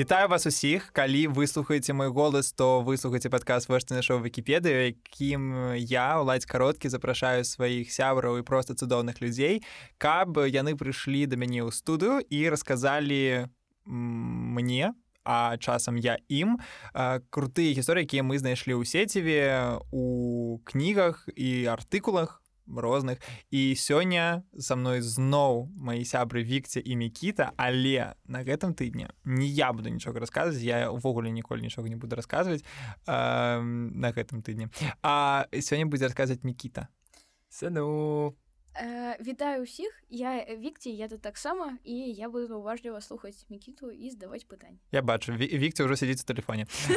Вітаю вас усіх. Калі выслухаеце мой голас то выслухаце падказ ваш нашого вкіпедыю якім я уладзь кароткі запрашаю сваіх сябраў і просто цудоўных людзей каб яны прыйшлі да мяне ў студыю і расказалі мне а часам я ім крутыя гісторыі якія мы знайшлі ў сеціве у кнігах і артыкулах розных і сёння са мной зноў мои сябры вікце і мікіта але на гэтым тыдні не я буду нічога расказваць я увогуле ніколі нічога не буду расказваць э, на гэтым тыдні а сёння будзе расказваць мікіта ну Э, вітаю ўсіх я вікці я тут таксама і я буду уважліва слухаць мікіту і здаваць пытань я бачу вікці ўжо сядзіць у тэлефоне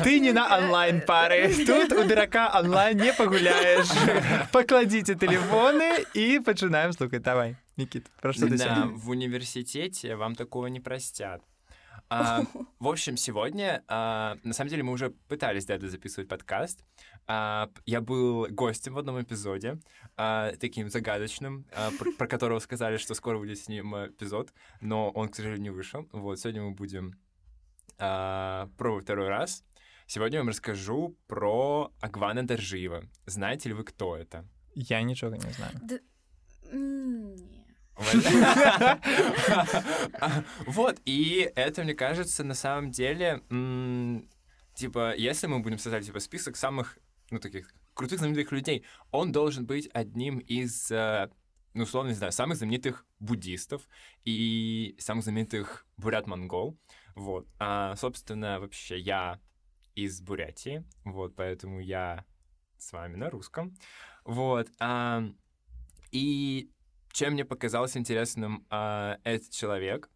ты не на онлайн пары тут у дурака онлайн не пагуляеш пакладзіце тэлефоны і пачынаем слухаць давай Никит, про что да, в университете вам такого не простят. А, в общем, сегодня, а, на самом деле, мы уже пытались да, записывать подкаст. а, я был гостем в одном эпизоде, а, таким загадочным, а, про, про которого сказали, что скоро будет с ним эпизод, но он, к сожалению, не вышел. Вот, сегодня мы будем а, пробовать второй раз. Сегодня я вам расскажу про Агвана Доржиева. Знаете ли вы, кто это? Я ничего не знаю. Да... Вот, и это, мне кажется, на самом деле, типа, если мы будем создать типа список самых, ну, таких крутых знаменитых людей, он должен быть одним из, э, ну, условно, не знаю, самых знаменитых буддистов и самых знаменитых бурят-монгол. Вот. А, собственно, вообще я из Бурятии, вот, поэтому я с вами на русском. Вот. А, и чем мне показался интересным э, этот человек,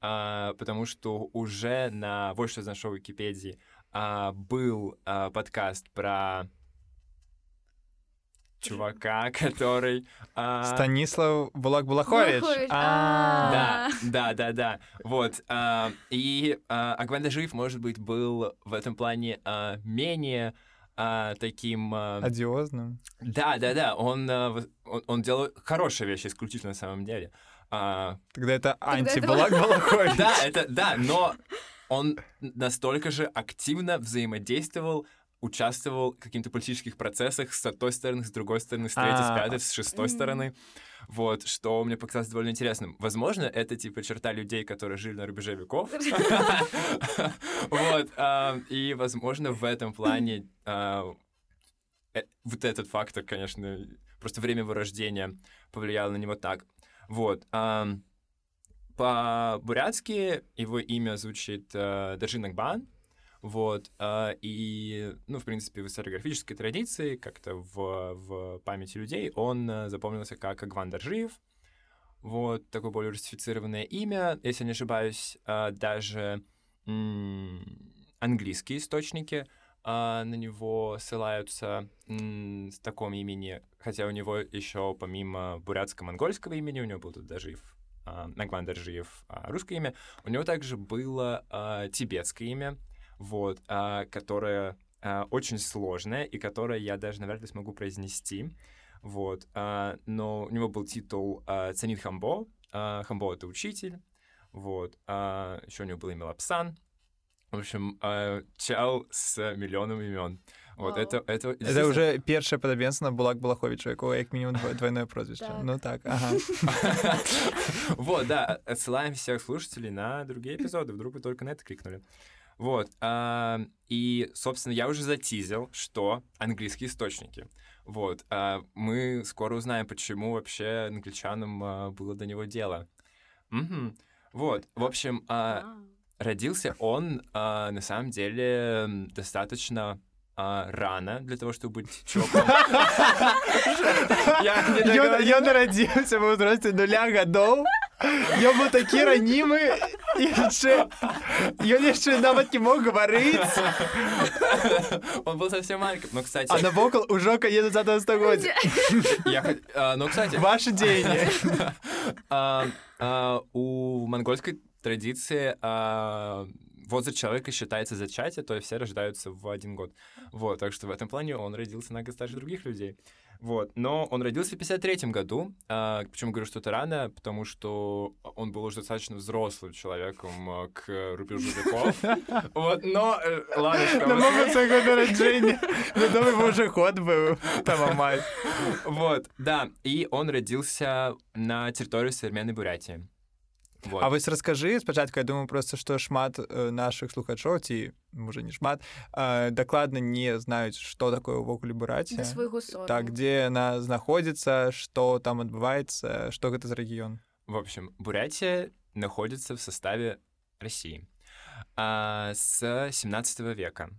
э, потому что уже на «Вот что нашел Википедии» э, был э, подкаст про чувака, который... А... Станислав Булак Булахович. А. Да, да, да, да. Вот. А, и а, Агвен Жив, может быть, был в этом плане а, менее а, таким... А... Одиозным. Да, да, да. Он, а, он, он делал хорошие вещи исключительно на самом деле. А... Тогда это антибалак Балахович. Да, это, да, но он настолько же активно взаимодействовал участвовал в каких-то политических процессах с той стороны, с другой стороны, с третьей, с а. пятой, с шестой стороны. Вот, что мне показалось довольно интересным. Возможно, это типа черта людей, которые жили на рубеже веков. Вот, а, и, возможно, в этом плане а, э, вот этот фактор, конечно, просто время его рождения повлияло на него так. Вот. По-бурятски его имя звучит э, Дажинакбан, вот. И, ну, в принципе, в историографической традиции, как-то в, в памяти людей, он э, запомнился как Агван Даржиев. Вот, такое более русифицированное имя. Если не ошибаюсь, а, даже английские источники а, на него ссылаются с таком имени, хотя у него еще помимо бурятско-монгольского имени, у него был тут даже Нагван Даржиев русское имя, у него также было тибетское имя, вот, а, которая а, очень сложная и которая я даже, наверное, смогу произнести. Вот, а, но у него был титул а, Цанит Хамбо. А, Хамбо — это учитель. Вот, а, еще у него был имя Лапсан. В общем, а, чал с миллионом имен. Вот, это, это, это уже першае падабенство на Булак Балаховича, якого як мінімум двойное прозвище. Так. Ну так, ага. Вот, да, отсылаем всех слушателей на другие эпизоды, вдруг вы только на это кликнули. Вот. А, и, собственно, я уже затизил, что английские источники. Вот. А, мы скоро узнаем, почему вообще англичанам а, было до него дело. Угу. Вот. В общем, а, родился он а, на самом деле достаточно а, рано для того, чтобы быть чуваком. Ён нарадзіўся ва ўзросце нуля гадоў. Ён быў такі ранімы яшчэ ён яшчэ нават не мог гаварыць. Он был совсем маленьким, но, кстати... А навокал ужо конец 20 стагоддзя. Ну, кстати... Ваши дзеянні. У монгольской традиции возраст человека считается зачатие, то есть все рождаются в один год. Вот, так что в этом плане он родился на год старше других людей. Вот. Но он родился в 53 году. А, почему говорю, что это рано? Потому что он был уже достаточно взрослым человеком а, к рубежу веков. Вот, но... э, Ладно, что На момент свого народження. Відомий вже ход був. Там мать. Вот, да. И он родился на территории современной Бурятии. Вот. А вось раскажы спачатку я думаю просто што шмат э, нашых слухачоў ці можа не шмат э, дакладна не знаюць што такое ўвогуле бурація Да свайго сорому. так дзе яна знаходзіцца што там адбываецца што гэта за рэгіён В общем, Бурятия находится в составе России а, с 17 века.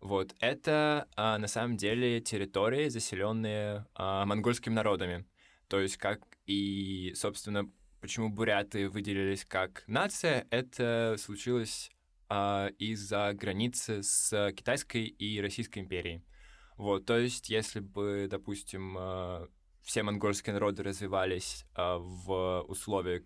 Вот это а, на самом деле территории, заселенные а, монгольскими народами. То есть как и, собственно, почему буряты выделились как нация, это случилось а, из-за границы с Китайской и Российской империей. Вот, то есть, если бы, допустим, а, все монгольские народы развивались а, в условиях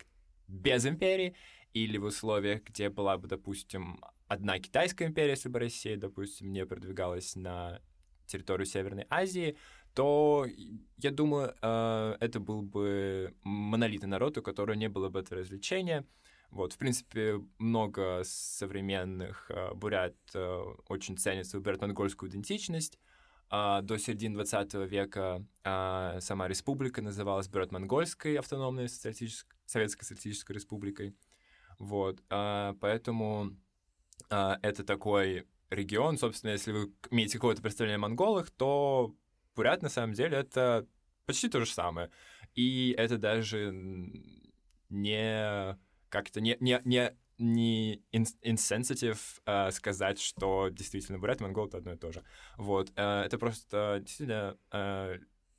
без империи или в условиях, где была бы, допустим, одна Китайская империя, если бы Россия, допустим, не продвигалась на территорию Северной Азии, то, я думаю, э, это был бы монолитный народ, у которого не было бы этого развлечения. Вот, в принципе, много современных э, бурят э, очень ценят свою бурят-монгольскую идентичность. А, До середины 20 века сама республика называлась Бурят-Монгольской автономной социалистической, Советской Социалистической Республикой. Вот, поэтому это такой регион, собственно, если вы имеете какое-то представление о монголах, то бурят на самом деле это почти то же самое. И это даже не как-то не, не, не, не insensitive а, сказать, что действительно бурят и монгол это одно и то же. Вот. а, Это просто действительно а,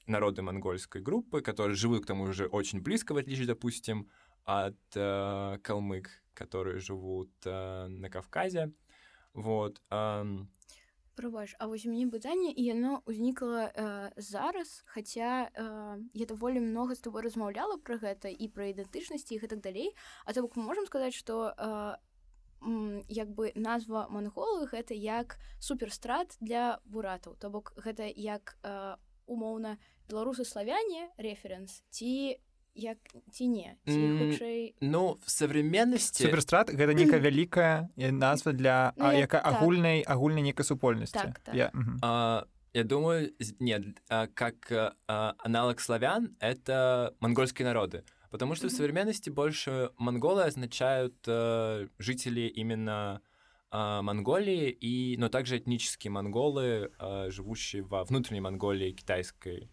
народы монгольской группы, которые живут, к тому же, очень близко, в отличие, допустим, от э, калмык, которые живут э, на Кавказе. Вот. ам, Прабач, а вось у мяне пытанне і яно ўзнікла э, зараз хаця э, я даволі многа з тобой размаўляла пра гэта і пра ідэнтычнасці і гэтак далей а то бок мы можам сказаць што э, як бы назва манголы гэта як суперстрат для буратаў то бок гэта як э, умоўна беларусы славяне реферэнс ці як ці не ці М, хутчэй Ну, в современности... суперстрат гэта некая вялікая э, назва для Ну, а, я- яка так. агульнай агульнай некай супольнасці Так, так. Я, мгм. А, я думаю, з- нет, а, как а, а, аналог славян — это монгольские народы. Потому что в Мгм. современности больше монголы означают э, жители именно а, Монголии, и, но также этнические монголы, а, живущие во внутренней Монголии китайской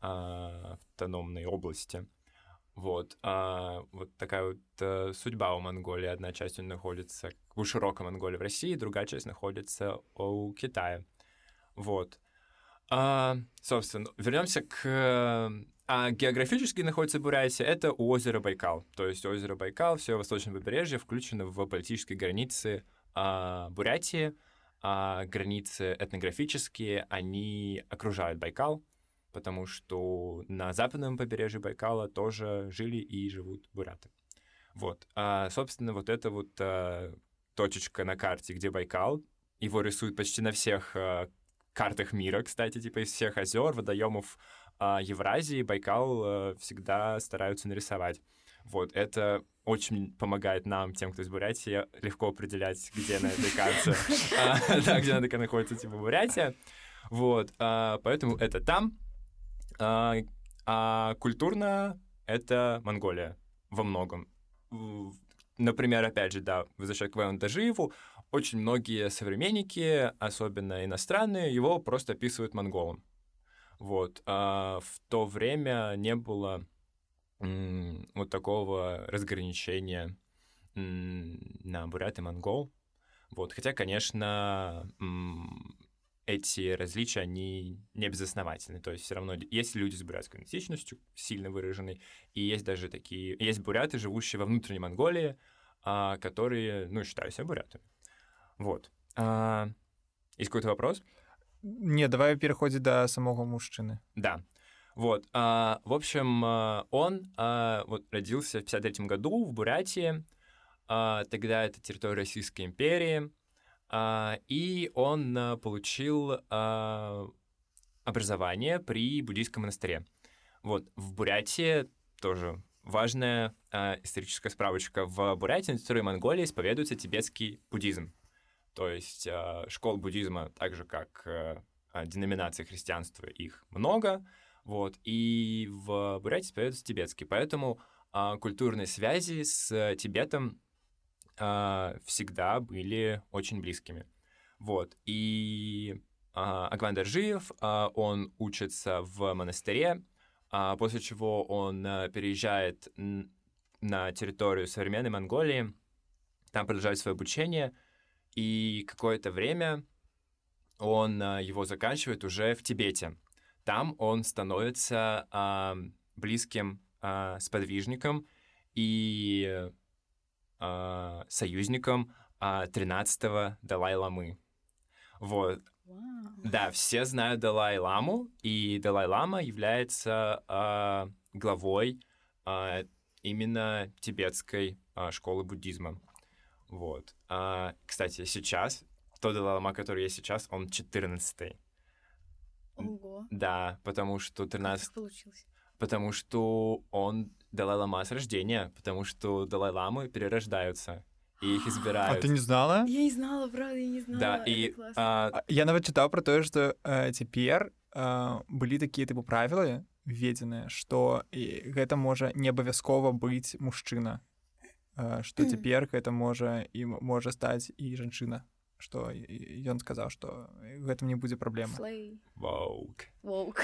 а, автономной области. вот, а, вот такая вот э, судьба у Монголии. Одна часть находится у широкой Монголии в России, другая часть находится у Китая. Вот. А, собственно, вернемся к... А географически находится Бурятия, это у озера Байкал. То есть озеро Байкал, все восточное побережье включено в политические границы а, Бурятии. А границы этнографические, они окружают Байкал, потому что на западном побережье Байкала тоже жили и живут буряты. Вот. А, собственно, вот эта вот а, точечка на карте, где Байкал, его рисуют почти на всех а, картах мира, кстати, типа из всех озер, водоемов а, Евразии Байкал а, всегда стараются нарисовать. Вот, это очень помогает нам, тем, кто из Бурятии, легко определять, где на этой карте, а, да, где она находится, типа, Бурятия. Вот, а, поэтому это там. А, а культурно это Монголия во многом. Например, опять же, да, возвращаясь к Вану Дажиеву, очень многие современники, особенно иностранные, его просто описывают монголом. Вот. А в то время не было м, вот такого разграничения м, на бурят и монгол. Вот. Хотя, конечно, м, эти различия, они не безосновательны. То есть все равно есть люди с бурятской идентичностью, сильно выраженной, и есть даже такие... Есть буряты, живущие во внутренней Монголии, а, которые, ну, считают себя бурятами. Вот. А, есть какой-то вопрос? не давай пераходзіць да самога мужчыны Да. Вот. а, в общем, он вот родился в 53 году в Бурятии. тогда это территория Российской империи, и он а, получил а, образование при буддийском монастыре. Вот, в Бурятии тоже важная а, историческая справочка. В Бурятии, на территории Монголии, исповедуется тибетский буддизм. То есть а, школ буддизма, так же как а, деноминации христианства, их много, вот, и в Бурятии исповедуется тибетский. Поэтому а, культурные связи с Тибетом а, всегда были очень близкими. Вот, и а, Агван Даржиев, а, он учится в монастыре, а, после чего он а, переезжает на территорию современной Монголии, там продолжает свое обучение, и какое-то время он а, его заканчивает уже в Тибете. Там он становится а, близким а, сподвижником и а, союзником а, 13-го Далай-ламы. Вот. Вау. Да, все знают Далай-ламу, и Далай-лама является а, главой а, именно тибетской а, школы буддизма. Вот. А, кстати, сейчас, тот Далай-лама, который есть сейчас, он 14-й. Ого. Да, потому что Как 13... так получилось? Потому что он Далай-лама с рождения, потому что Далай-ламы перерождаются, и их А избирают. ты не знала? Я не знала, правда, я не знала. Да, классно. а, А, Я нават чытаў пра тое што э, цяпер э, былі такія тыпу правілы введзеныя што і гэта можа не абавязкова быць мужчына э, што цяпер гэта можа і можа стаць і жанчына што ён сказаў што гэтым не будзе праблема.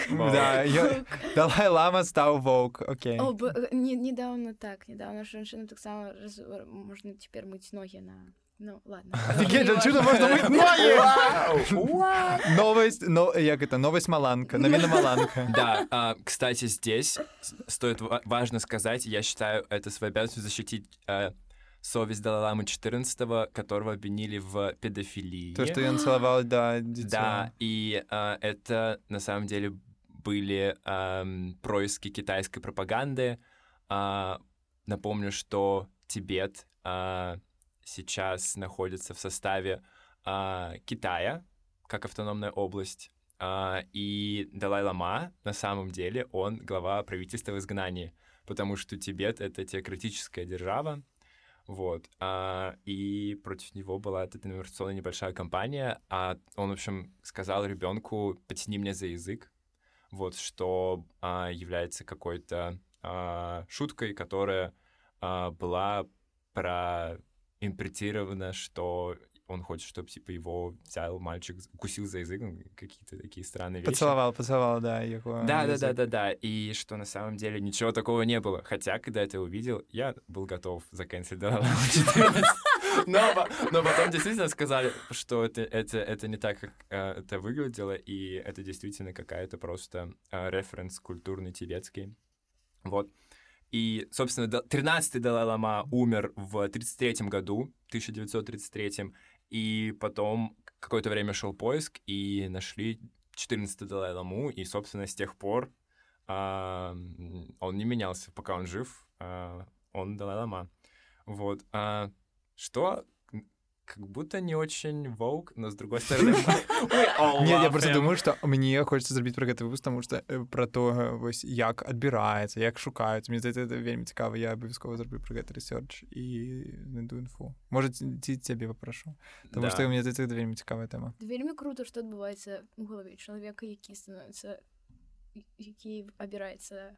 Да, я- Воук. Далай лама стаў воўк Окей э, не, недавно так, недавно женщинам так само раз- можно теперь мыть ноги на... Ну, ладно. Жанчына можна мыць ногі Вау! новость но як это новость маланка навіна маланка. Да, а, кстати, здесь стоит ва- важно сказать, я считаю это своей обязанностью защитить а, совесть Далай-ламы 14 которого обвинили в педофилии. то што ён цалаваў да дзіця Да, и а, это на самом деле были ам, происки китайской пропаганды. А, напомню, что Тибет а, сейчас находится в составе а, Китая, как автономная область. А, и Далай-Лама, на самом деле, он глава правительства в изгнании, потому что Тибет — это теократическая держава, вот. а, и против него была эта информационная небольшая кампания, а он, в общем, сказал ребенку «потяни меня за язык», вот, что а, является какой-то а, шуткой, которая а, была проимпретирована, что он хочет, чтобы типа его взял мальчик, укусил за язык, какие-то такие странные вещи. пацалаваў пацалаваў да яго Да, да, да, да, да. И что на самом деле ничего такого не было. Хотя, когда это увидел, я был готов заканчивать Далай-Ламу 14. Но, но потом действительно сказали, что это, это, это не так, как э, это выглядело, и это действительно какая-то просто э, референс культурный тибетский. Вот. И, собственно, да- 13-й Далай-Лама умер в 33 году, 1933 и потом какое-то время шел поиск, и нашли 14-й Далай-Ламу, и, собственно, с тех пор а, он не менялся, пока он жив, а, он Далай-Лама. Вот. А, что как будто не очень воук, но с другой стороны... we all Не, я просто думаю, што мне хочацца зрабіць пра гэты выпуск, таму што э, пра то вось як адбіраецца, як шукаюць. Мне здаецца, это вельмі цікава, я абавязкова зраблю пра гэты рэсёрч і найду інфу. Можа, ці цябе папрашу. Таму Да. што мне здаецца, гэта вельмі цікавая тэма. Это вельмі круто, што адбываецца у галаве чалавека, які становіцца які абіраецца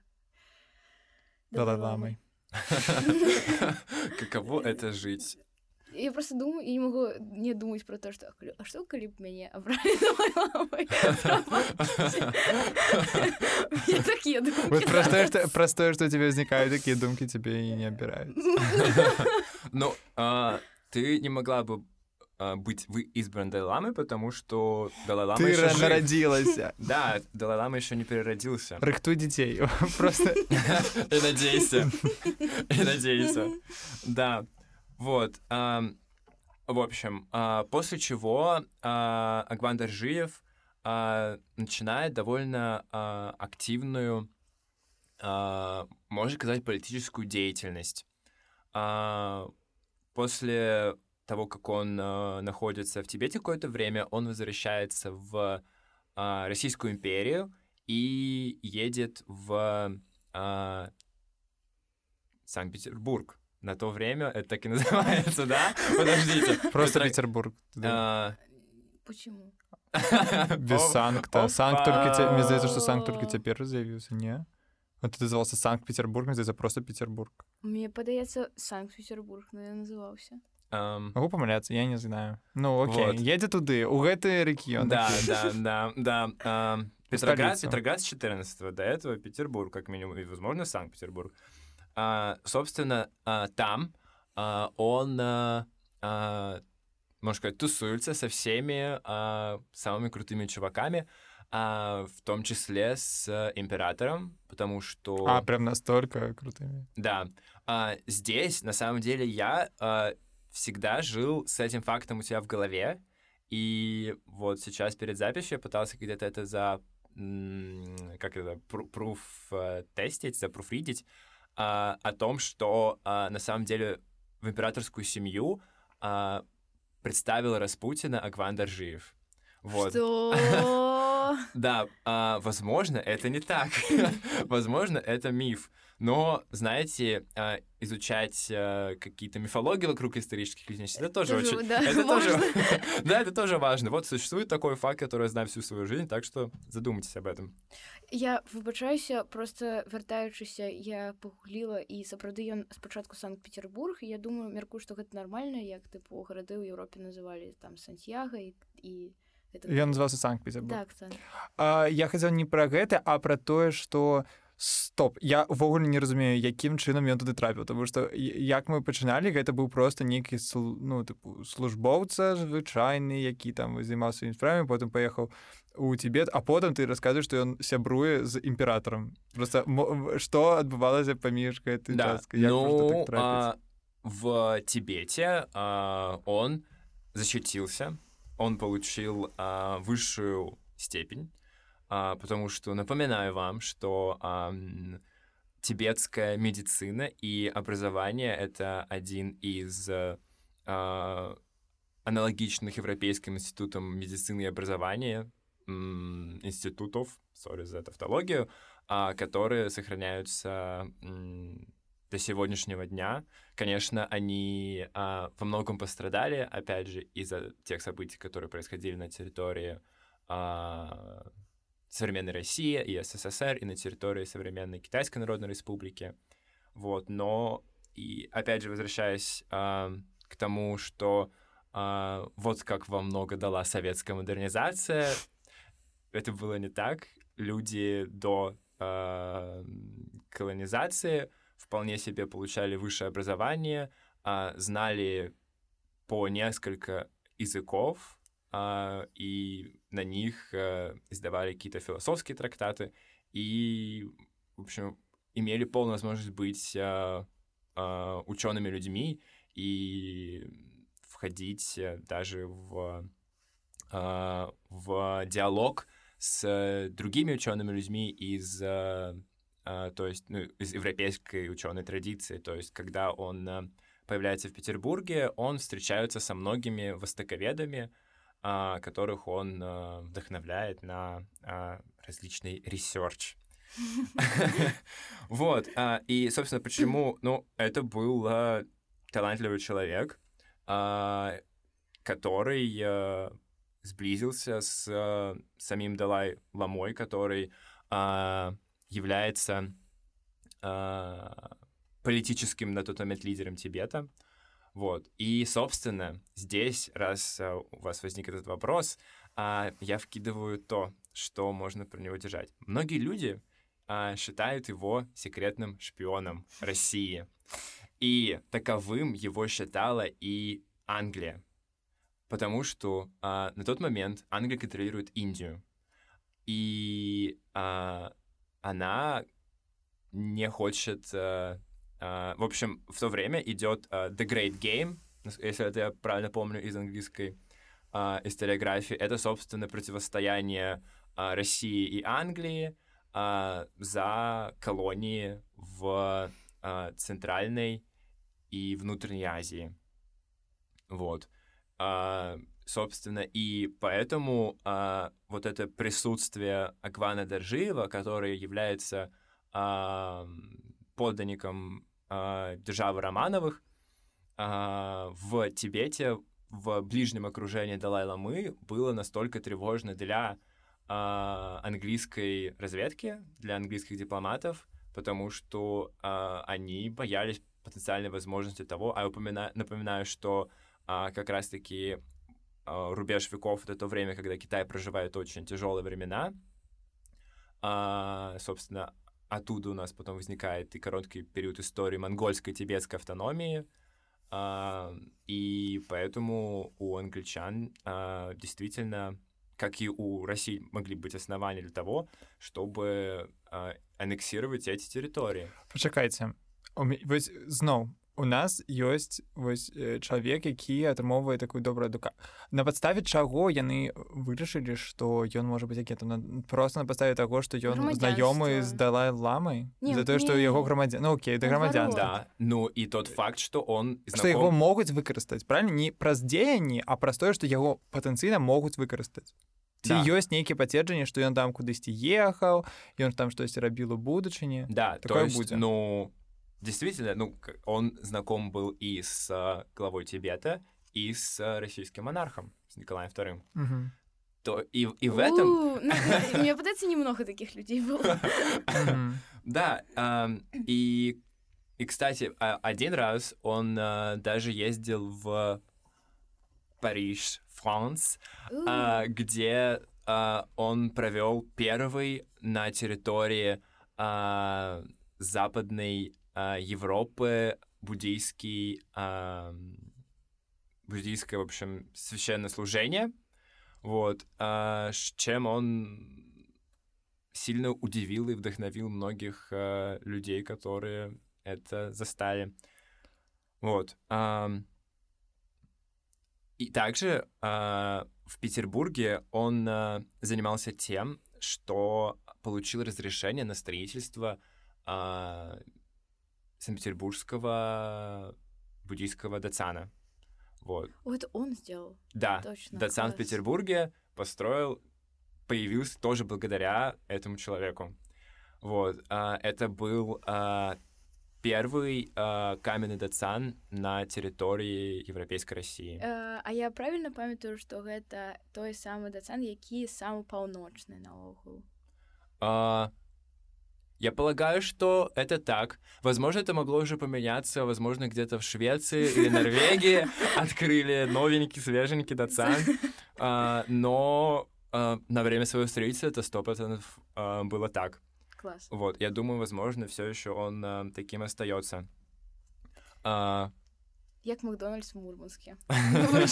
Далай-ламай. Каково это жить? Я просто думаю, я не могу не думать про то, что «А что коли б мяне абрали Далай-ламай? У меня такие думки. Вот простое, што, што у цябе ўзнікаюць такія думкі цябе і не абіраюць. Ну, а, ты не могла бы быть вы избран Далай-Ламой, потому что Далай-Лама Ты еще жив. нарадзілася. Да, Далай-Лама еще не переродился. Рыхтуй дзяцей. Просто И надейся. И надейся. Да. Вот. ам, В общем, а, после чего а, Агван Даржиев а, начинает довольно а, активную, а, можно сказать, политическую деятельность. А, после того, как он э, находится в Тибете какое-то время, он возвращается в э, Российскую империю и едет в э, Санкт-Петербург. На то время это так и называется, да? Подождите. Просто Это- Петербург. А, Почему? Без Оп- Санкта. Санкт только те... Мне здається, що Санкт только Опа. тепер з'явився, ні? От це називався Санкт-Петербург, мені здається, просто Петербург. Мне падаецца Санкт-Петербург наверное, называўся ам, Могу помиляться, я не знаю. Ну, окей, Вот. едзе туды, у гэты рэгіён. Да, да, да, да. ам, Петроград, столицу. Петроград с 14 до этого Петербург, как минимум, и, возможно, Санкт-Петербург. А, собственно, а, там а, он, а, а, можно сказать, тусуется со всеми а, самыми крутыми чуваками, а, в том числе с а, императором, потому что... А, прям настолько крутыми. Да. А, здесь, на самом деле, я а, всегда жил с этим фактом у себя в голове. И вот сейчас перед записью я пытался где-то это за... Как это? пру- Пруф э, тестить, запруфридить а, о том, что а, на самом деле в императорскую семью а, представил Распутина Агван Доржиев. Вот. Что? Да, а, возможно, это не так. возможно, это миф. Но, знаете, изучать какие-то мифологии вокруг исторических личностей, это тоже, Тоже, очень... да, это тоже... важно. да, это тоже важно. Вот существует такой факт, который я знаю всю свою жизнь, так что задумайтесь об этом. Я выбачаюся просто вяртаючыся я пагугліла і сапраўды ён спачатку санкт-петербург я думаю мяркую што гэта нармальна як тыпу гарады ў Еўропе называлі там сантьяга і, і гэта... Ён называўся Санкт-Петербург. так, так. А, я хацеў не пра гэта, а пра тое, што стоп я ўвогуле не разумею якім чынам ён туды трапіў тому што і- як мы пачыналі гэта быў просто нейкі слу- ну тыпу службоўца звычайны які там займаўся сваімі справамі потым паехаў у Тибет а потым ты расказваеш што ён сябруе з імператорам просто мо- што адбывалася паміж гэтай Да, часткай? Як можна ну, так трапіць? а, в Тибете а, он защитился, он получил а, высшую степень, а, потому что напоминаю вам, что ам, тибетская медицина и образование это один из а, аналогичных Европейским институтам медицины и образования институтов, сори за тавтологию, а, которые сохраняются до сегодняшнего дня. Конечно, они а, во многом пострадали, опять же, из-за тех событий, которые происходили на территории а, современной России и СССР, и на территории современной Китайской Народной Республики. Вот, но и опять же, возвращаясь а, к тому, что а, вот как во много дала советская модернизация, это было не так. Люди до а, колонизации вполне себе получали высшее образование, а, знали по несколько языков, а, и на них а, издавали какие-то философские трактаты, и, в общем, имели полную возможность быть а, а, учеными людьми и входить э, даже в, в диалог с другими учеными людьми из, то есть, ну, из европейской ученой традиции. То есть, когда он появляется в Петербурге, он встречается со многими востоковедами, которых он а, вдохновляет на а, различный research. Вот. а, И, собственно, почему... Ну, это был а, талантливый человек, а, который а, сблизился с а, самим Далай Ламой, который а, является а, политическим на тот момент лидером Тибета. Вот. И, собственно, здесь, раз а, у вас возник этот вопрос, а, я вкидываю то, что можно про него держать. Многие люди а, считают его секретным шпионом России. И таковым его считала и Англия. Потому что а, на тот момент Англия контролирует Индию. И а, она не хочет... а, в общем, в то время идет а, The Great Game, если это я правильно помню из английской а, историографии. Это, собственно, противостояние а, России и Англии а, за колонии в а, Центральной и Внутренней Азии. Вот. А, собственно, и поэтому а, вот это присутствие Аквана Даржиева, который является а, подданником а, державы Романовых, а, в Тибете, в ближнем окружении Далай-Ламы было настолько тревожно для а, английской разведки, для английских дипломатов, потому что а, они боялись потенциальной возможности того, а я упоминаю, напоминаю, что а, как раз-таки а, рубеж веков — это то время, когда Китай проживает очень тяжелые времена, а, собственно, оттуда у нас потом возникает и короткий период истории монгольской тибетской автономии, а, и поэтому у англичан а, действительно, как и у России, могли быть основания для того, чтобы а, аннексировать эти территории. Пачакайце вось зноў у нас ёсць вось э, чалавек які атрымоўвае такую добрую адука на падставе чаго яны вырашылі што ён можа быць які там просто на падставе таго што ён знаёмы з далай ламай за тое што яго грамадзя ну окей да грамадзян да ну і тот факт што он што яго могуць выкарыстаць правильно не праз дзеянні а праз тое што яго патэнцыйна могуць выкарыстаць. Ці да. ёсць нейкія пацверджанні што ён там кудысьці ехаў ён там штосьці рабіл у будучыні? Да такое будзе. ну действительно, ну, он знаком был и с а, главой Тибета, и с а, российским монархом, с Николаем II. Угу. То и, и в этом... Ну, мне пытается немного таких людей было. Да, и, и, кстати, а, один раз он даже ездил в Париж, Франц, где он провел первый на территории западной а, Европы буддийский, а, буддийское, в общем, священное служение, вот, а, чем он сильно удивил и вдохновил многих а, людей, которые это застали. Вот. А, и также а, в Петербурге он а, занимался тем, что получил разрешение на строительство Санкт-Петербургского буддийского дацана. Вот. О, это он сделал. Да, Точно, дацан в Петербурге построил, появился тоже благодаря этому человеку. Вот, а, это был а, первый а, каменный дацан на территории Европейской России. А, а я правильно памятаю, что это той самый дацан, які самый паўночны наогул? А, я полагаю, что это так. Возможно, это могло уже поменяться. Возможно, где-то в Швеции или Норвегии открыли новенький, свеженький Датсан. А, но а, на время своего строительства это сто процентов а, было так. Класс. Вот, я думаю, возможно, все еще он таким остается Як Макдональдс в Мурманске.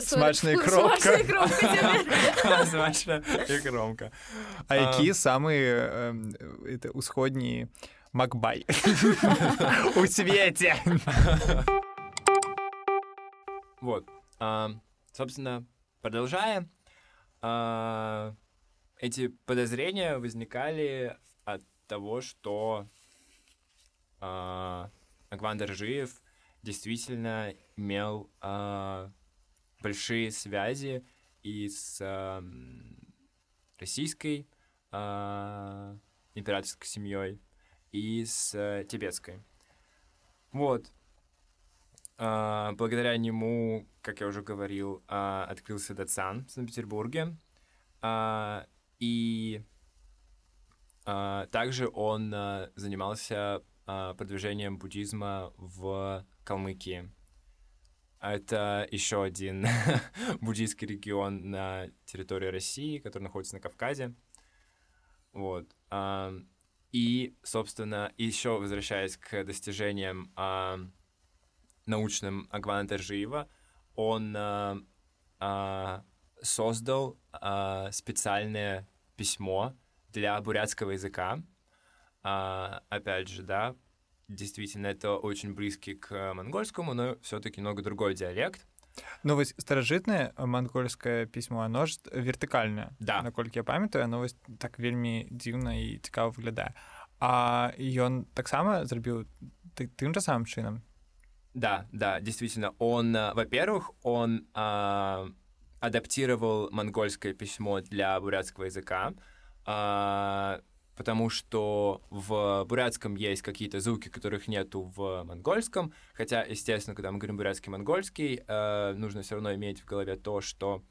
Смачна кропка. Смачна і кромка. А які самі усходні Макбай у свете? Вот. Собственно, продолжая, эти подозрения возникали от того, что Акван Доржиев действительно имел э, большие связи и с э, российской э, императорской семьей, и с э, тибетской. Вот. Э, благодаря нему, как я уже говорил, э, открылся Датсан в Санкт-Петербурге. Э, и э, также он э, занимался продвижением буддизма в Калмыкии. Это еще один буддийский регион на территории России, который находится на Кавказе. Вот. И, собственно, еще возвращаясь к достижениям научным Агвана Таржиева, он создал специальное письмо для бурятского языка, а, опять же, да, действительно, это очень близкий к монгольскому, но все-таки много другой диалект. Ну вось старажытнае мангольскае пісьмо оно ж вертыкальнае да наколькі я памятаю оно вось так вельмі дзіўна і цікава выглядае а ён таксама зрабіў ты, тым жа самым чынам Да, да, действительно. Он, а, во-первых, он а, адаптировал монгольское письмо для бурятского языка, а, потому что в бурятском есть какие-то звуки, которых нету в монгольском, хотя, естественно, когда мы говорим бурятский монгольский, а, нужно все равно иметь в голове то, что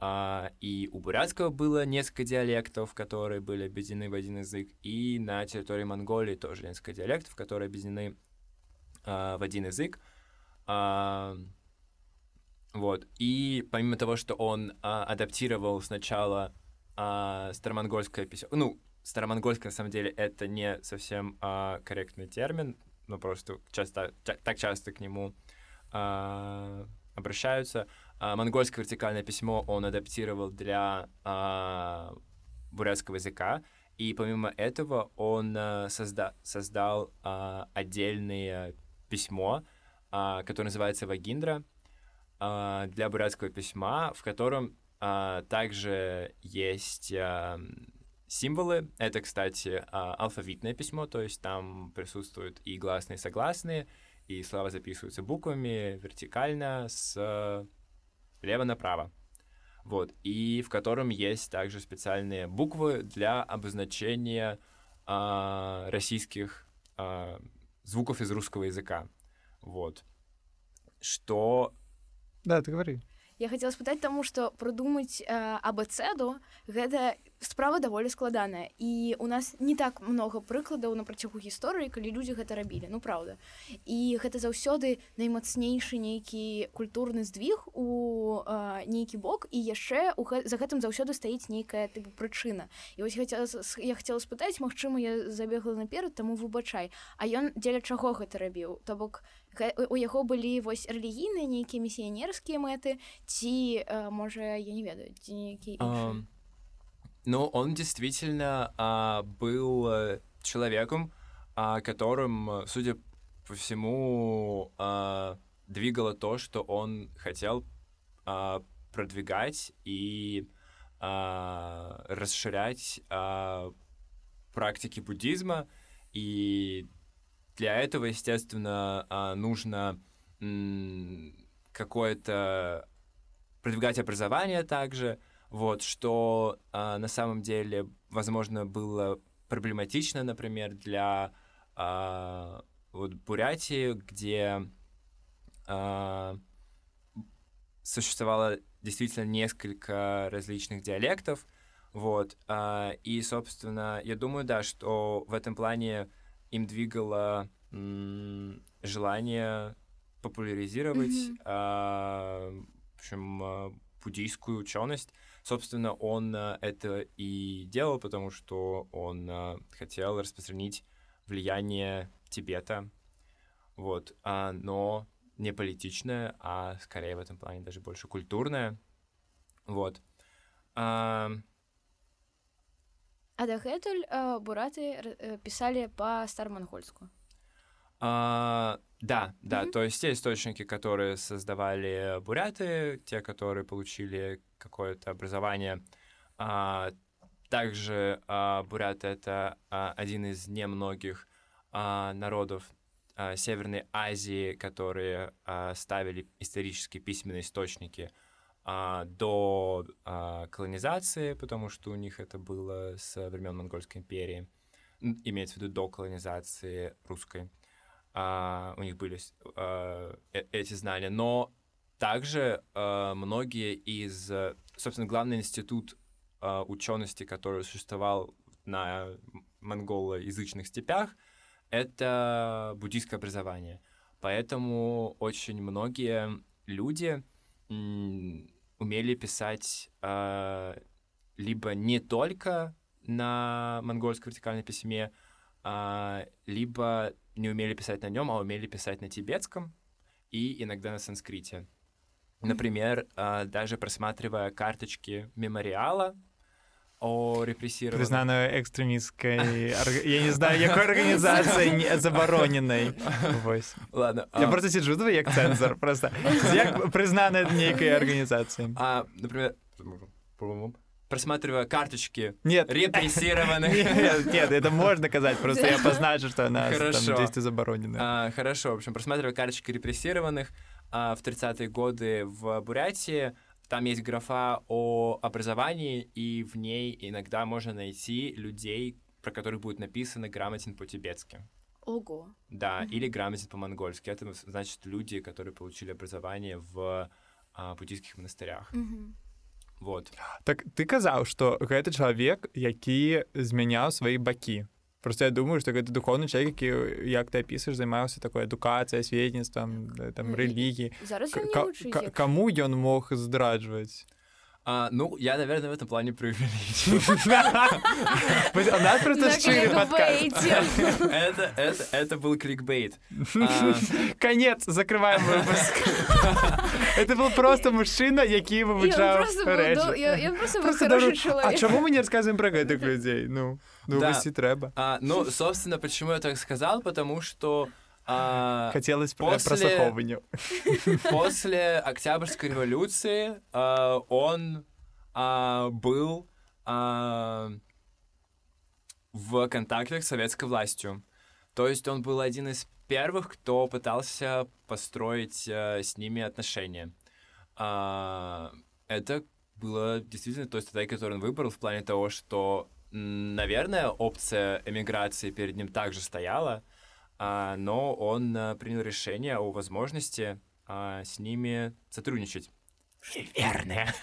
а, и у бурятского было несколько диалектов, которые были объединены в один язык, и на территории Монголии тоже несколько диалектов, которые объединены а, в один язык. А, вот. И помимо того, что он а, адаптировал сначала а, старомонгольское письмо, ну, старомонгольское, на самом деле, это не совсем а, корректный термин, но просто часто, ча- так часто к нему а, обращаются. А, монгольское вертикальное письмо он адаптировал для а, бурятского языка, и помимо этого он а, созда- создал а, отдельное письмо, а, которое называется Вагиндра, а, для бурятского письма, в котором а, также есть а, символы. Это, кстати, а, алфавитное письмо, то есть там присутствуют и гласные, и согласные, и слова записываются буквами вертикально с слева направо. Вот, и в котором есть также специальные буквы для обозначения а, российских а, звуков из русского языка. Вот. Что Да, ты говори. Я хацела спытаць таму што прыдумаць э, абцэду гэта справа даволі складаная. І у нас не так много прыкладаў на працягу гісторыі калі людзі гэта рабілі ну праўда. І гэта заўсёды наймацнейшы нейкі культурны здвиг у э, нейкі бок і яшчэ гэ... за гэтым заўсёды стаіць нейкая тыпу прычына. І вось хацела, я хацела спытаць Мачыма я забегла наперад таму выбачай. А ён дзеля чаго гэта рабіў? То бок у яго былі вось рэлігійныя нейкія місіянерскія мэты ці э, можа я не ведаю ці нейкі Um, ну, он действительно а, был э, человеком, а, которым, э, судя по всему, а, двигало то, что он хотел а, продвигать и а, расширять а, практики буддизма. И для этого, естественно, а, нужно какое-то продвигать образование также, вот, что а, на самом деле, возможно, было проблематично, например, для а, вот Бурятии, где существовало действительно несколько различных диалектов, вот, и, собственно, я думаю, да, что в этом плане им двигало желание популяризировать, Мгм. а, в общем, а, буддийскую ученость. Собственно, он а, это и делал, потому что он а, хотел распространить влияние Тибета, вот, а, но не политичное, а скорее в этом плане даже больше культурное, вот. А, а дагэтуль э, бураты э, пісалі па стармангольску А, да, да, Мгм. то есть те источники, которые создавали буряты, те, которые получили какое-то образование. А, также а, буряты это а, один из немногих а, народов а, Северной Азии, которые а, ставили исторические письменные источники а, до а, колонизации, потому что у них это было с времен Монгольской империи, имеется в виду до колонизации русской а, у них были а, э- эти знания, но также а, многие из, э, собственно, главный институт а, учености, который существовал на монголоязычных степях, это буддийское образование. Поэтому очень многие люди умели писать а, либо не только на монгольском вертикальном письме, а, либо не умели писать на нем, а умели писать на тибетском и иногда на санскрите. Например, а, даже просматривая карточки мемориала о репрессированных... Признаную экстремистской... Я не знаю, якой организации не забороненной. Ладно. Я а, просто сиджу тут як цензор, просто. Як признана нейкай организацией. А, например, просматривая карточки Нет. репрессированных... Нет, нет, это можно сказать, просто я позначу, что она там действие заборонено. А, хорошо, в общем, просматривая карточки репрессированных а, в 30-е годы в Бурятии, там есть графа о образовании, и в ней иногда можно найти людей, про которых будет написано «грамотен по-тибетски». Ого. Да, Мгм. или грамотен по-монгольски. Это значит люди, которые получили образование в а, буддийских монастырях. Мгм. Вот. Так ты казаў, што гэта чалавек, які змяняў свае бакі. Просто я думаю, что это духовный человек, які, як ты описываешь, займаўся такой адукацыя, сведніцтвам, там рэлігіі. Зараз каму ён мог здраджваць? А, ну, я, наверное, в этом плане преувеличил. У нас просто шире подкаст. Это был кликбейт. Конец, закрываем выпуск. Это был просто мужчина, які вывучаў рэчы. Я просто быў хорошы чалавек. А чаму мы не расказваем пра гэтых людзей? Ну. Ну Да. вось і трэба. а, ну, собственно, почему я так сказал? Потому что а, Хацелось пра- после- праслухоўванню. после Октябрьской революции а, он а, был а, в контактах с советской властью. То есть он был один из первых, кто пытался построить а, с ними отношения. А, это было действительно той статьей, которую он выбрал в плане того, что, наверное, опция эмиграции перед ним также стояла, а, но он а, принял решение о возможности а, с ними сотрудничать. Неверное.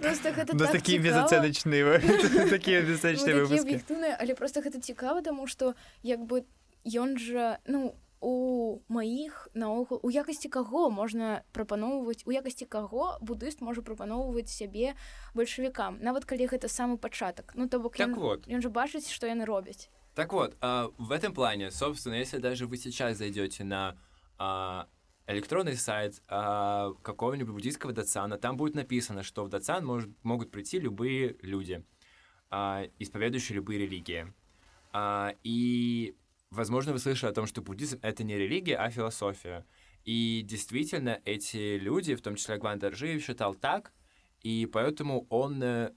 Просто гэта У нас так такие цікава. безоценочные, вы- такие Ну, безоценочные такі выпуски. аб'ектыўныя але просто гэта цікава таму што як бы ён жа ну у маіх наогул у якасці каго можна прапаноўваць у якасці каго будыст можа прапаноўваць сябе бальшавікам нават калі гэта самы пачатак ну то бок Так ён, вот. ён жа бачыць што яны робяць Так вот, а, в этом плане, собственно, если даже вы сейчас зайдете на а, электронный сайт а, какого-нибудь буддийского датсана, там будет написано, что в датсан может, могут прийти любые люди, а, исповедующие любые религии. А, и, возможно, вы слышали о том, что буддизм — это не религия, а философия. И действительно, эти люди, в том числе Агван считал так, и поэтому он э,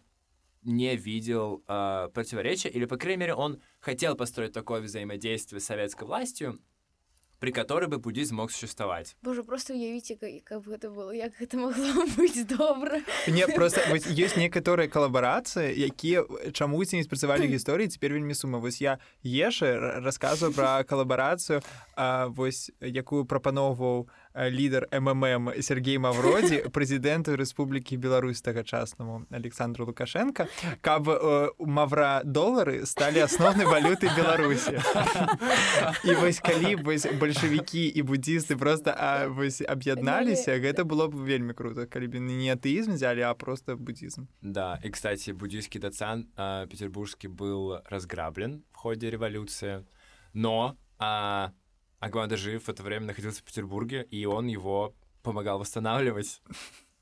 не видел э, противоречия, или, по крайней мере, он хотел построить такое взаимодействие с советской властью, при которой бы буддизм мог существовать. Боже просто уявіце ка- каб гэта было як гэта магло быць добра Не, просто вось ёсць некаторыя калабарацыі, якія чамусь не спрацавалі ў гісторыі, цяпер вельмі сума. Вось я еше расказваю пра калабарацыю, а, вось якую прапаноўваў а, лідар МММ Сергей Мавродзі прэзідэнту Рэспублікі Беларусь тагачаснаму Александру Лукашенко, каб э, мавра долары сталі асноўнай валютай Беларусі. І вось калі вось бальшавікі і буддісты просто а, вось аб'ядналіся, гэта было б вельмі круто, калі б не атэізм взяли, а просто буддизм. Да, и, кстати, буддийский датсан э, петербургский был разграблен в ходе революции, но а, Агван Даржиев в это время находился в Петербурге, и он его помогал восстанавливать.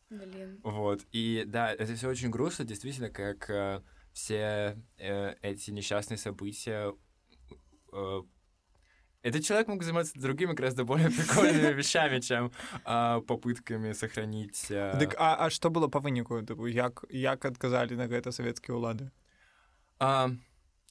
Блин. Вот. И да, это все очень грустно, действительно, как э, все э, эти несчастные события. э, этот человек мог заниматься другими гораздо более прикольными вещами, чем а, попытками сохранить. э, Дык а, а што было па выніку Тыпу, як як адказалі на гэта савецкія ўлады а,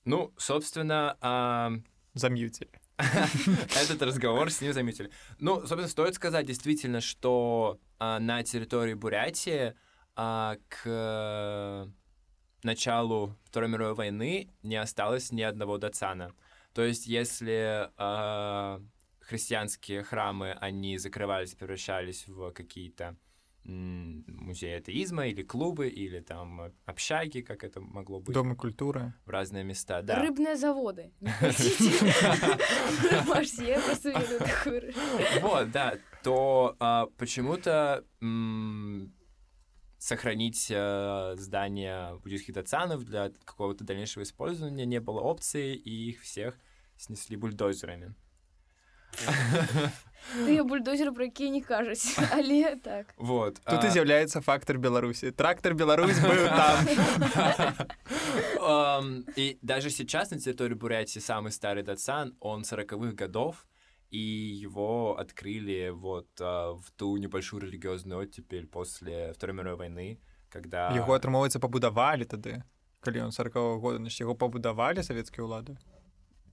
ну, собственно, а, зам'юцілі этот разговор с ним заметили. Ну, собственно, стоит сказать действительно, что а, на территории Бурятии а, к началу Второй мировой войны не осталось ни одного датсана. То есть, если а, христианские храмы, они закрывались, превращались в какие-то музеи атеизма или клубы, или там общаги, как это могло быть дома культуры в разные места. Да. Рыбные заводы. Не хотите? Можете, я просто веду такую рыбу. Вот, да, то а, почему-то сохранить э, здания буддийских датсанов для какого-то дальнейшего использования не было опции, и их всех снесли бульдозерами. Тыя бульдозеры, про якія не кажуць, але так. Вот. тут і а, з'яўляецца фактор Беларусі трактор Беларусь быў там ам, И даже сейчас на территории Бурятии самый старый датсан, он 40-х годов, и его открыли вот а, в ту небольшую религиозную оттепель после Второй мировой войны, когда... Яго атрымоўваецца пабудавалі тады калі ён 40 -го года значит яго пабудавалі савецкія ўлады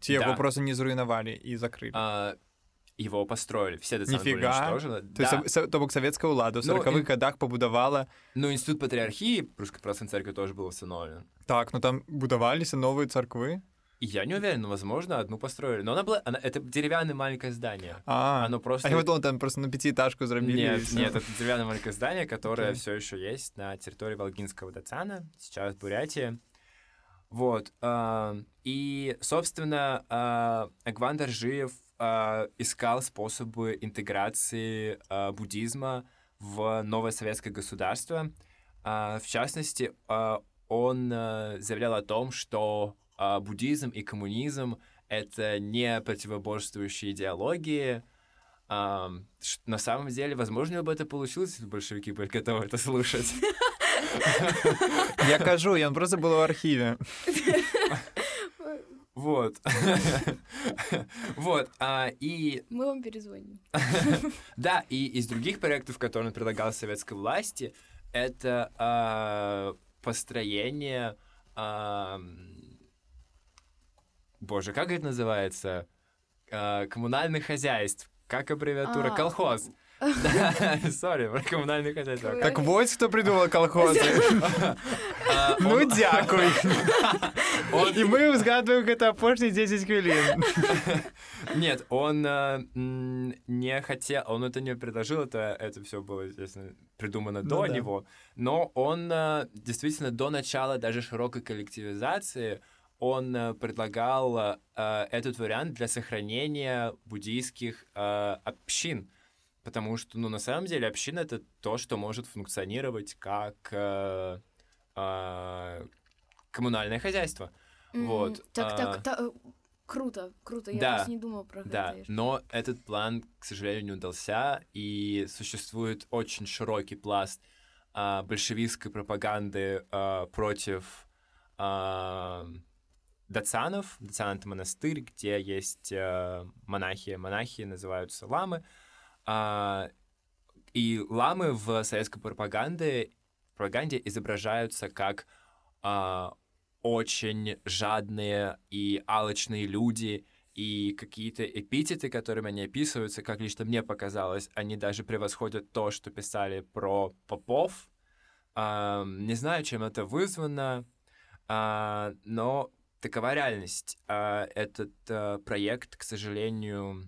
ці яго Да. просто не зруйнавалі і закрылі а, его построили, все децаны были Нифига. уничтожены. То есть, Да. са- то бок савецкая ўлада ў Ну, 40-х ін- годах пабудавала Ну, институт патриархии Русской православной церкви тоже был восстановлен. так ну там будаваліся новыя царквы И я не уверен, но, возможно, одну построили. Но она была... Она, это деревянное маленькое здание. а Оно просто... а я думал, там просто на пятиэтажку зрабілі і Нет, всё. нет, это деревянное маленькое здание, которое Окей. все еще есть на территории Волгинского Дацана, сейчас Бурятия. Вот. а, И, собственно, а, Агван Даржиев а, искал способы интеграции а, буддизма в новое советское государство. А, В частности, а, он а, заявлял о том, что а, буддизм и коммунизм — это не противоборствующие идеологии, ш- на самом деле, возможно, бы это получилось, если большевики были готовы это слушать. я кажу ён просто был у архіве Вот. Вот. а, И Мы вам перезвоним. да, и из других проектов, которые он предлагал советской власти, это а, построение... ам, Боже, как это называется? А, Коммунальных хозяйств. Как аббревиатура? А. Колхоз. Да, сори, про коммунальные хозяйства. Ой. так вось хто придумал колхозы А, ну он- дзякуй і мы узгадваем гэта апошнія 10 хвілін Нет, он э, м, не хотел, он это не предложил, это, это все было, естественно, придумано Ну до да. него, но он э, действительно до начала даже широкой коллективизации он э, предлагал э, э, этот вариант для сохранения буддийских э, общин, потому что, ну, на самом деле, община — это то, что может функционировать как э, э, коммунальное хозяйство. М, Вот, Так, а. так, та- э, круто, круто. Я Да, просто не думала про Да, это. но этот план, к сожалению, не удался, и существует очень широкий пласт а, большевистской пропаганды а, против а, дацанов. Дацан — это монастырь, где есть а, монахи. Монахи называются ламы. А, и ламы в советской пропаганде, пропаганде изображаются как а, очень жадные и алчные люди, и какие-то эпитеты, которыми они описываются, как лично мне показалось, они даже превосходят то, что писали про попов. А, не знаю, чем это вызвано, а, но такова реальность. А, этот а, проект, к сожалению,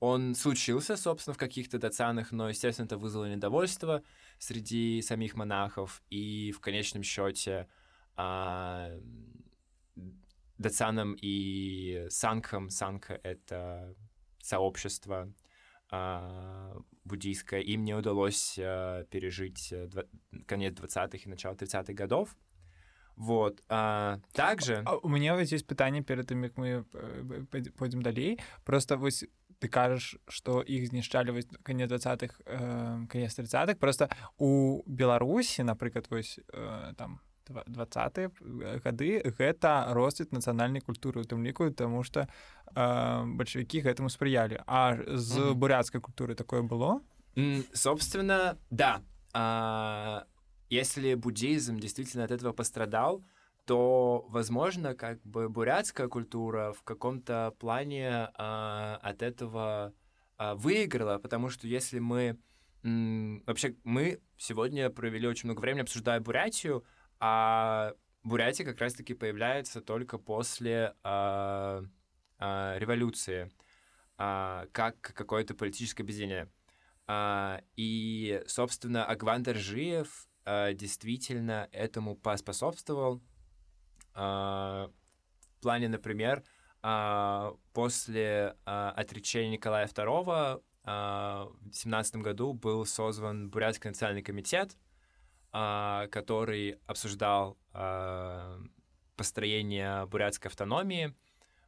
он случился, собственно, в каких-то дацанах, но, естественно, это вызвало недовольство среди самих монахов, и в конечном счете дацанам и сангхам, сангха — это сообщество а, буддийское, им не удалось а, пережить э, конец 20-х и начало 30-х годов. Вот. а, также... А у мяне вось есть пытанне перад тым як мы э, пойдзем- пойдзем далей просто вось ты кажаш что іх знішчалі вось канец 20-х э, канец 30-х просто у беларусі напрыклад вось э, там 20 гады гэта росквіт нацыянальнай культуры у тым ліку тому что э, бальшавікі гэтаму спрыялі а з Мгм. буряцкай культуры такое было М, Собственно, да. А, Если буддизм действительно от этого пострадал, то, возможно, как бы бурятская культура в каком-то плане а, от этого а, выиграла, потому что если мы... м, Вообще, мы сегодня провели очень много времени, обсуждая Бурятию, а Бурятия как раз-таки появляется только после а, а, революции, а, как какое-то политическое объединение. А, и, собственно, Агван Даржиев а, действительно этому поспособствовал. А, в плане, например, а, после а, отречения Николая II в 17 году был созван Бурятский национальный комитет, который обсуждал построение бурятской автономии,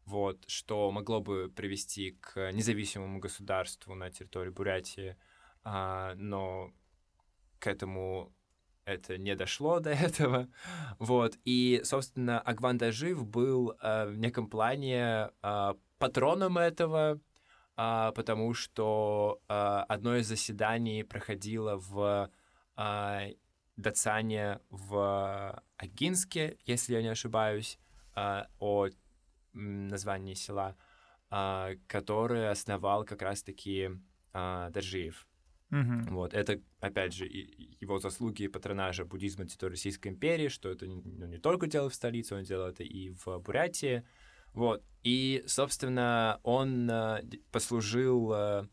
вот, что могло бы привести к независимому государству на территории Бурятии, но к этому это не дошло до этого. Вот. И, собственно, Агван Дажив был а, в неком плане а, патроном этого, а, потому что а, одно из заседаний проходило в а, Дацане в Агинске, если я не ошибаюсь, а, о названии села, а, которое основал как раз-таки а, Дажиев. Мгм. Вот, это, опять же, и- и его заслуги патронажа буддизма территории Российской империи, что это не- ну, не только делал в столице, он делал это и в Бурятии. Вот, и, собственно, он а, послужил а,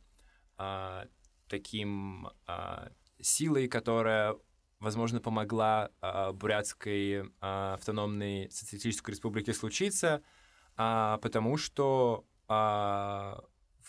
а, таким а, силой, которая, возможно, помогла а, Бурятской а, автономной социалистической республике случиться, а, потому что а,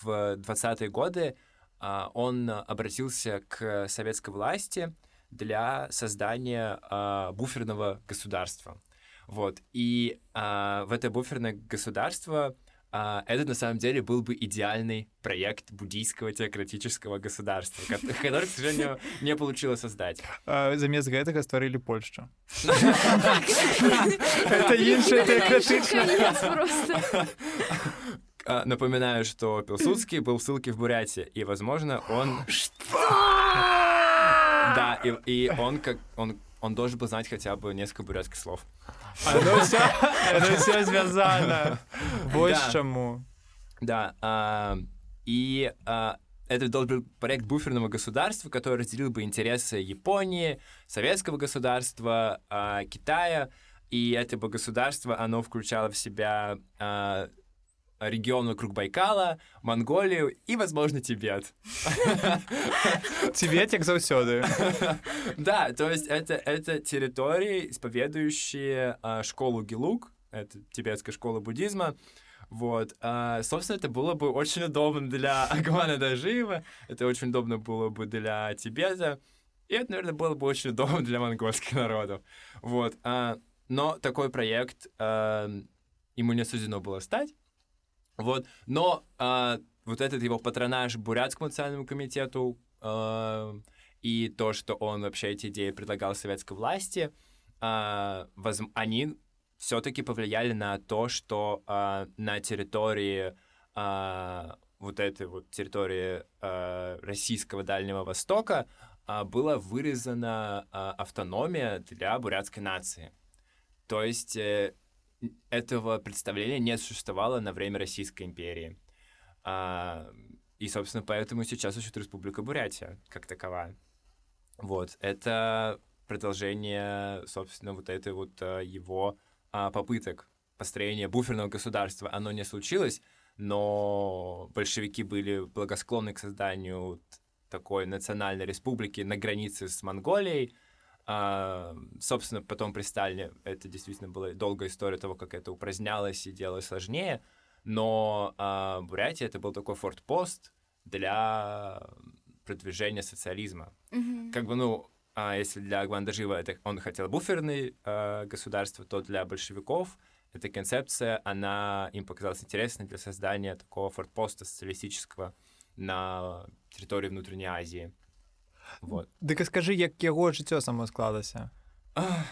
в 20-е годы он обратился к советской власти для создания а, буферного государства. Вот. И а, в это буферное государство а, это на самом деле был бы идеальный проект буддийского теократического государства, ко- который, к сожалению, не получилось создать. А, замест гэтага стварылі Польшчу это іншая тэакратычна Конец просто. А, Напоминаю, что Пилсудский был в ссылке в Бурятии, и, возможно, он... Да, и, и он как он он должен был знать хотя бы несколько бурятских слов. Оно все, оно все звязано вось Да. чаму Да, а, и а, это должен был проект буферного государства, который разделил бы интересы Японии, советского государства, а, Китая, и это бы государство, оно включало в себя а, регион вокруг Байкала, Монголию и, возможно, Тибет. Тибет як заўсёды Да, то есть это, это территории, исповедующие а, школу Гелук, это тибетская школа буддизма. Вот, а, собственно, это было бы очень удобно для Агвана Дажиева, это очень удобно было бы для Тибета, и это, наверное, было бы очень удобно для монгольских народов. Вот, а, но такой проект а, ему не суждено было стать. Вот, но а, вот этот его патронаж Бурятскому национальному комитету а, и то, что он вообще эти идеи предлагал советской власти, а, возм- они все-таки повлияли на то, что а, на территории а, вот этой вот территории а, российского Дальнего Востока а, была вырезана а, автономия для бурятской нации. То есть э, этого представления не существовало на время Российской империи. А, и, собственно, поэтому сейчас существует Республика Бурятия как таковая. Вот, это продолжение, собственно, вот этой вот а, его а, попыток построения буферного государства. Оно не случилось, но большевики были благосклонны к созданию такой национальной республики на границе с Монголией. А, собственно, потом при Сталине это действительно была долгая история того, как это упразднялось и делалось сложнее. Но а, Бурятия это был такой фортпост для продвижения социализма Мгм. как бы, ну, а если для Гвандажива это он хотел буферное э, государство, то для большевиков эта концепция, она им показалась интересной для создания такого фортпоста социалистического на территории внутренней Азии. Вот. Дык а скажы як яго жыццё само склалася Ах,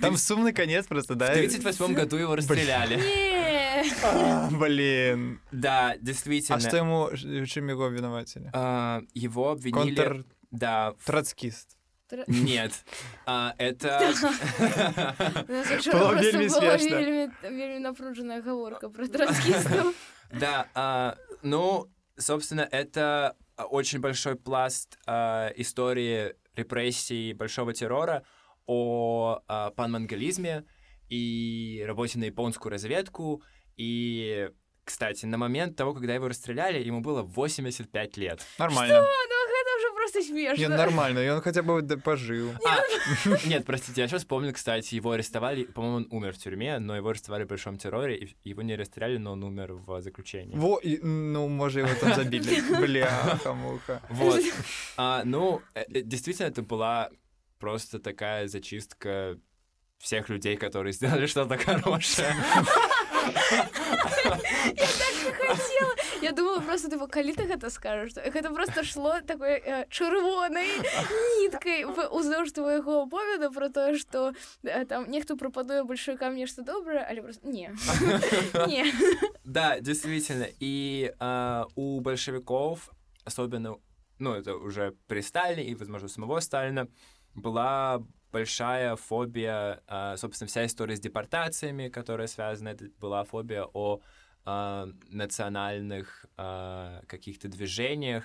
там сумны конец просто В да 1938 году его расстреляли. Не. А, блин Да, а действительно. што яму чым яго вінавацілі А, его обвинили... контр Да, в- трацкіст нет. А, это... У нас учора Было просто вельмі была смешно. вельмі, вельмі напруженая гаворка про троцкистов. Да, а, ну, собственно, это а, очень большой пласт а, истории репрессий большого террора о а, панмонголизме и работе на японскую разведку. И, кстати, на момент того, когда его расстреляли, ему было 85 лет. нормально Ну, гэта ўжо просто Ён смешно. нормально ён хаця бы да- пажыў А, нет, простите, я сейчас вспомнил, кстати, его арестовали, по-моему, он умер в тюрьме, но его арестовали в большом терроре, и его не расстреляли, но он умер в заключении. во і- ну можа его там забілі бляха муха Вот. А, ну, э, э, действительно, это была просто такая зачистка всех людей, которые сделали что-то хорошее. Я так не хотела. Я думала просто, типа, калі ты гэта скажаш, гэта просто шло такой э, чырвонай ніткай уздоўж твайго аповеда про тое, што э, там нехто прапануе большевикам нешта добрае, але просто не. не. Да, действительно. И э, у большевиков, особенно, ну, это уже при Сталине и, возможно, самого Сталина, была большая фобия, собственно, вся история с депортациями, которая связана, это была фобия о э, национальных э, каких-то движениях,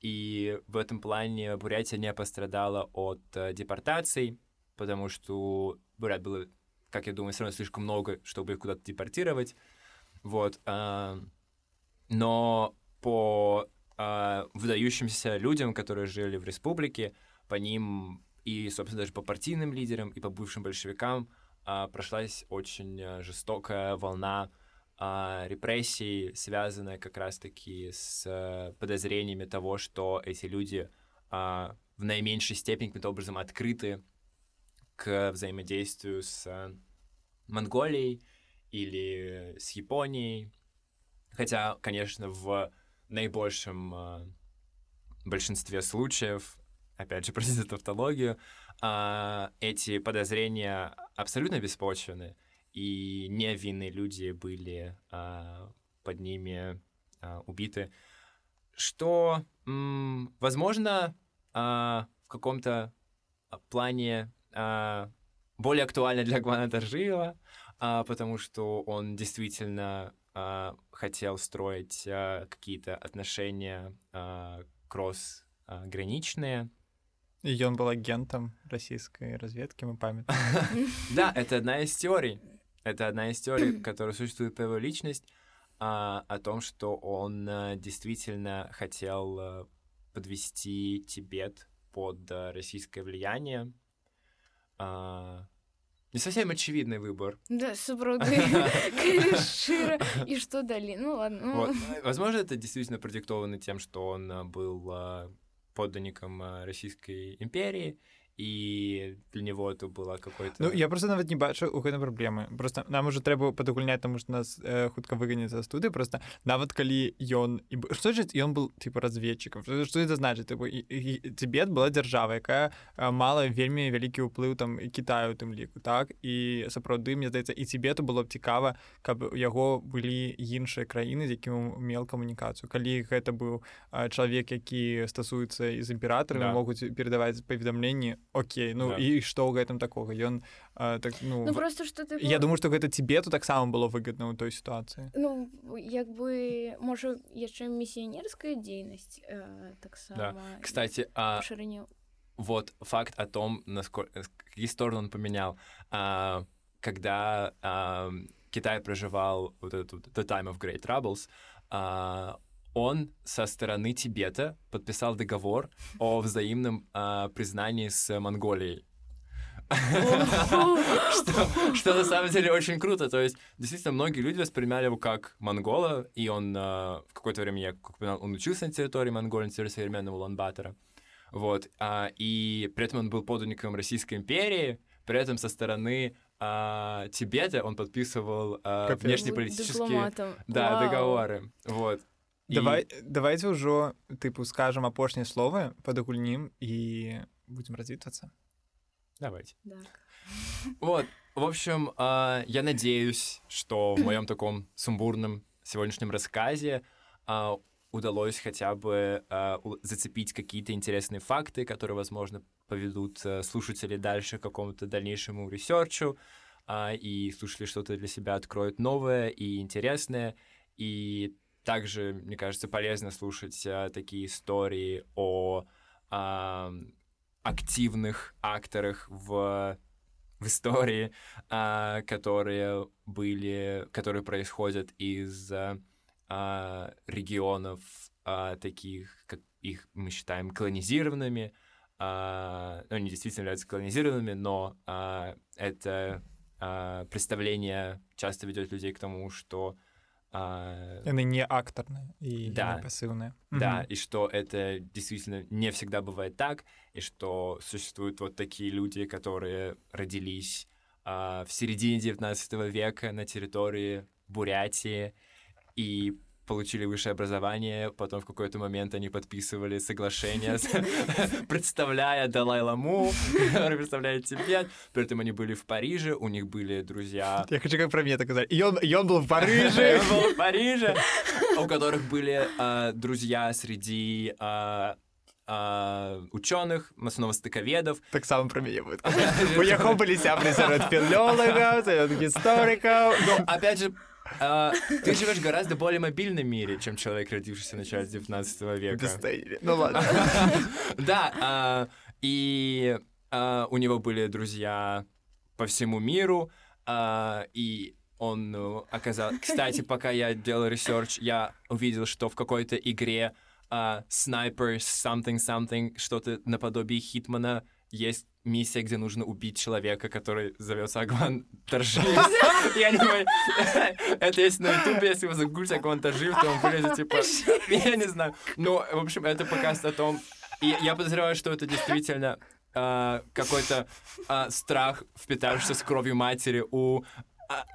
и в этом плане Бурятия не пострадала от э, депортаций, потому что Бурят было, как я думаю, все равно слишком много, чтобы их куда-то депортировать. Вот. Э, но по э, выдающимся людям, которые жили в республике, по ним и, собственно, даже по партийным лидерам и по бывшим большевикам а, прошлась очень а, жестокая волна а, репрессий, связанная как раз-таки с а, подозрениями того, что эти люди а, в наименьшей степени каким-то образом открыты к взаимодействию с а, Монголией или с Японией. Хотя, конечно, в наибольшем а, большинстве случаев опять же, простите тавтологию, а, эти подозрения абсолютно беспочвены, и невинные люди были а, под ними а, убиты, что, м, возможно, а, в каком-то плане а, более актуально для Гвана Даржиева, а, потому что он действительно а, хотел строить а, какие-то отношения а, кросс-граничные, и он был агентом российской разведки, мы памятаем. Да, это одна из теорий. Это одна из теорий, которая существует про его личность, а, о том, что он а, действительно хотел а, подвести Тибет под а, российское влияние. А, не совсем очевидный выбор. Да, сапраўды шчыра і што далі ну ладно ну. Вот. Возможно, это действительно продиктовано тем, что он а, был а, подданником а, Российской империи, і для него это было какой-то Ну я просто нават не бачу у гэтай праблемы просто нам уже трэба падагульняць таму што нас э, хутка выганіцца студы. Просто нават калі ён і што ж ён был типа разведчикам что это значит? Тибет была дзяржава якая мала вельмі вялікі ўплыў там Китаю тым ліку так? І сапраўды мне здаецца і Тибету было б цікава каб у яго былі іншыя краіны з якім мел камунікацыю. Калі гэта быў чалавек які стасуецца з імператарами да. могуць перадаваць паведамленні Окей ну да. і што ў гэтым такога ён так ну, ну просто что ты я думаю что гэта цібету таксама было выгодна ў той сітуацыі ну як бы можа яшчэ місіянерская дзейнасць э, таксама да. кстати а шырыне вот факт о том насколько какие стороны он поменял а, когда а, Китай проживал вот этот The Time of Great Troubles а, он со стороны Тибета подписал договор о взаимном э, признании с Монголией. что, что на самом деле очень круто. То есть, действительно, многие люди воспринимали его как монгола, и он э, в какое-то время, я как понял, он учился на территории Монголии, на территории современного Улан-Батора. Вот. А, и при этом он был подданником Российской империи, при этом со стороны а, Тибета он подписывал а, внешнеполитические да, договоры. Вот. давай і... давайте ўжо тыпу скажем апошнія словы падагульнім і будем развітвацца давайте так. вот в общем э, я надеюсь что в моем таком сумбурном сегодняшнем рассказе э, удалось хотя бы э, зацепить какие-то интересные факты которые возможно поведут э, слушатели дальше к какому-то дальнейшему ресерчу э, и слушатели что-то для себя откроют новое и интересное и также, мне кажется, полезно слушать а, такие истории о а, активных акторах в, в истории, а, которые были, которые происходят из а, регионов а, таких, как их мы считаем колонизированными. А, ну, они действительно являются колонизированными, но а, это а, представление часто ведет людей к тому, что а... Яны не акторные и да. не пассивные. Да, угу. и что это действительно не всегда бывает так, и что существуют вот такие люди, которые родились а, в середине 19 века на территории Бурятии и получили высшее образование, потом в какой-то момент они подписывали соглашение, представляя Далай-Ламу, который представляет Тибет. При этом они были в Париже, у них были друзья... Я хочу как про меня сказать. И он, и он был в Париже. Он был в Париже, у которых были а, друзья среди а, а, ученых, основостоковедов. Так само про меня будет. У яго были сябры сярод историков. Но, опять же, а, ты живешь гораздо более мобильном мире, чем человек, родившийся в начале 19 века. Ну ладно. Да, а, и а, у него были друзья по всему миру, а, и он ну, оказал... Кстати, пока я делал research, я увидел, что в какой-то игре Sniper, uh, something, something, что-то наподобие Хитмана, есть миссия, где нужно убить человека, который зовется Агван Торжив. Я не понимаю. Это есть на ютубе, если вы загуглите Агван Торжив, то он вылезет, типа, я не знаю. Ну, в общем, это показывает о том, и я подозреваю, что это действительно Uh, какой-то uh, страх, впитавшийся с кровью матери у а,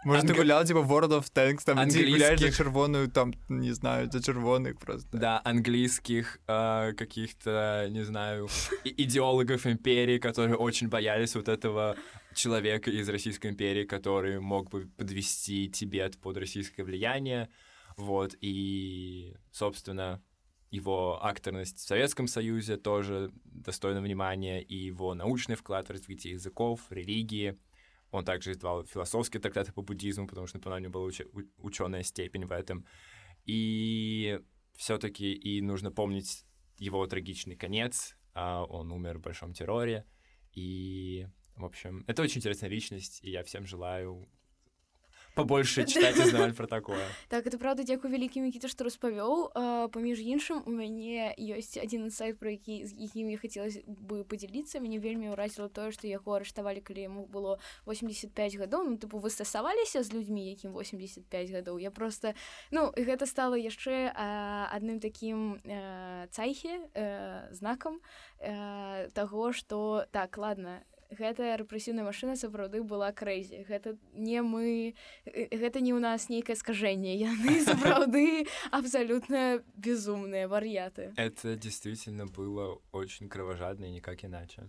Может, Анг... ты гулял, типа, World of Tanks, там, английских... где гуляешь за червоную, там, не знаю, за червоных просто. Да, английских э, каких-то, не знаю, идеологов империи, которые очень боялись вот этого человека из Российской империи, который мог бы подвести Тибет под российское влияние. Вот, и, собственно, его акторность в Советском Союзе тоже достойна внимания, и его научный вклад в развитие языков, религии — он также издавал философские трактаты по буддизму, потому что, напоминаю, у него была уч- ученая степень в этом. И все-таки и нужно помнить его трагичный конец. А он умер в большом терроре. И, в общем, это очень интересная личность, и я всем желаю побольше читаць і знаваць пра такое. Так это правда дзякую вялікі мікіта што распавёў паміж іншым у мяне ёсць адзін сайт про які з якім я хацелася бы подзяліцца мяне вельмі ўразіла тое што яго арыштавалі калі яму было 85 гадоў ну тыпу вы стасаваліся з людзьмі якім 85 гадоў я просто ну гэта стала яшчэ адным таким цайхе знакам таго что так ладно гэтая рэпрэсіўная машына сапраўды была крэйзі гэта не мы гэта не ў нас нейкае скажэнне яны сапраўды абсолютно безумныя вар'яты это действительно было очень кровожадно никак иначе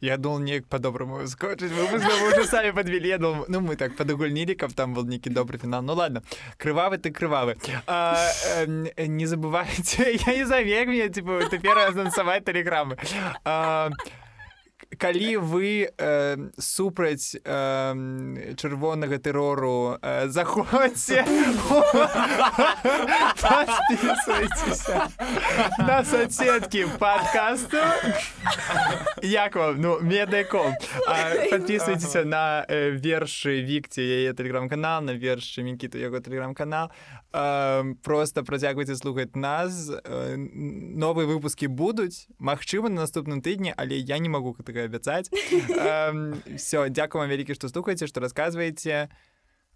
Я думал, неяк по-доброму. Мы, мы уже сами подвели. Я думал, ну, мы так подогульнили, как там был некий добрый финал. Ну, ладно. Кровавый ты кровавый. А, э, не забывайте, я не как мне, типа, теперь разнансовать телеграммы. А, калі вы э, супраць э, чырвонага тэрору э, заходзьце на соцсеткі падкасту. Як вам? Ну медыяком подписывайтеся на э, вершы вікці яе тэлеграм-канал на вершы мікіту яго тэлеграм-канал. Просто працягвайце слухаць нас. Э, новыя выпускі будуць. Мачыма на наступным тыдні але я не могу такая абяцаць все дзякую вам вялікі што слухаеце што расказваеце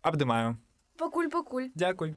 абдымаю пакуль пакуль дзякуй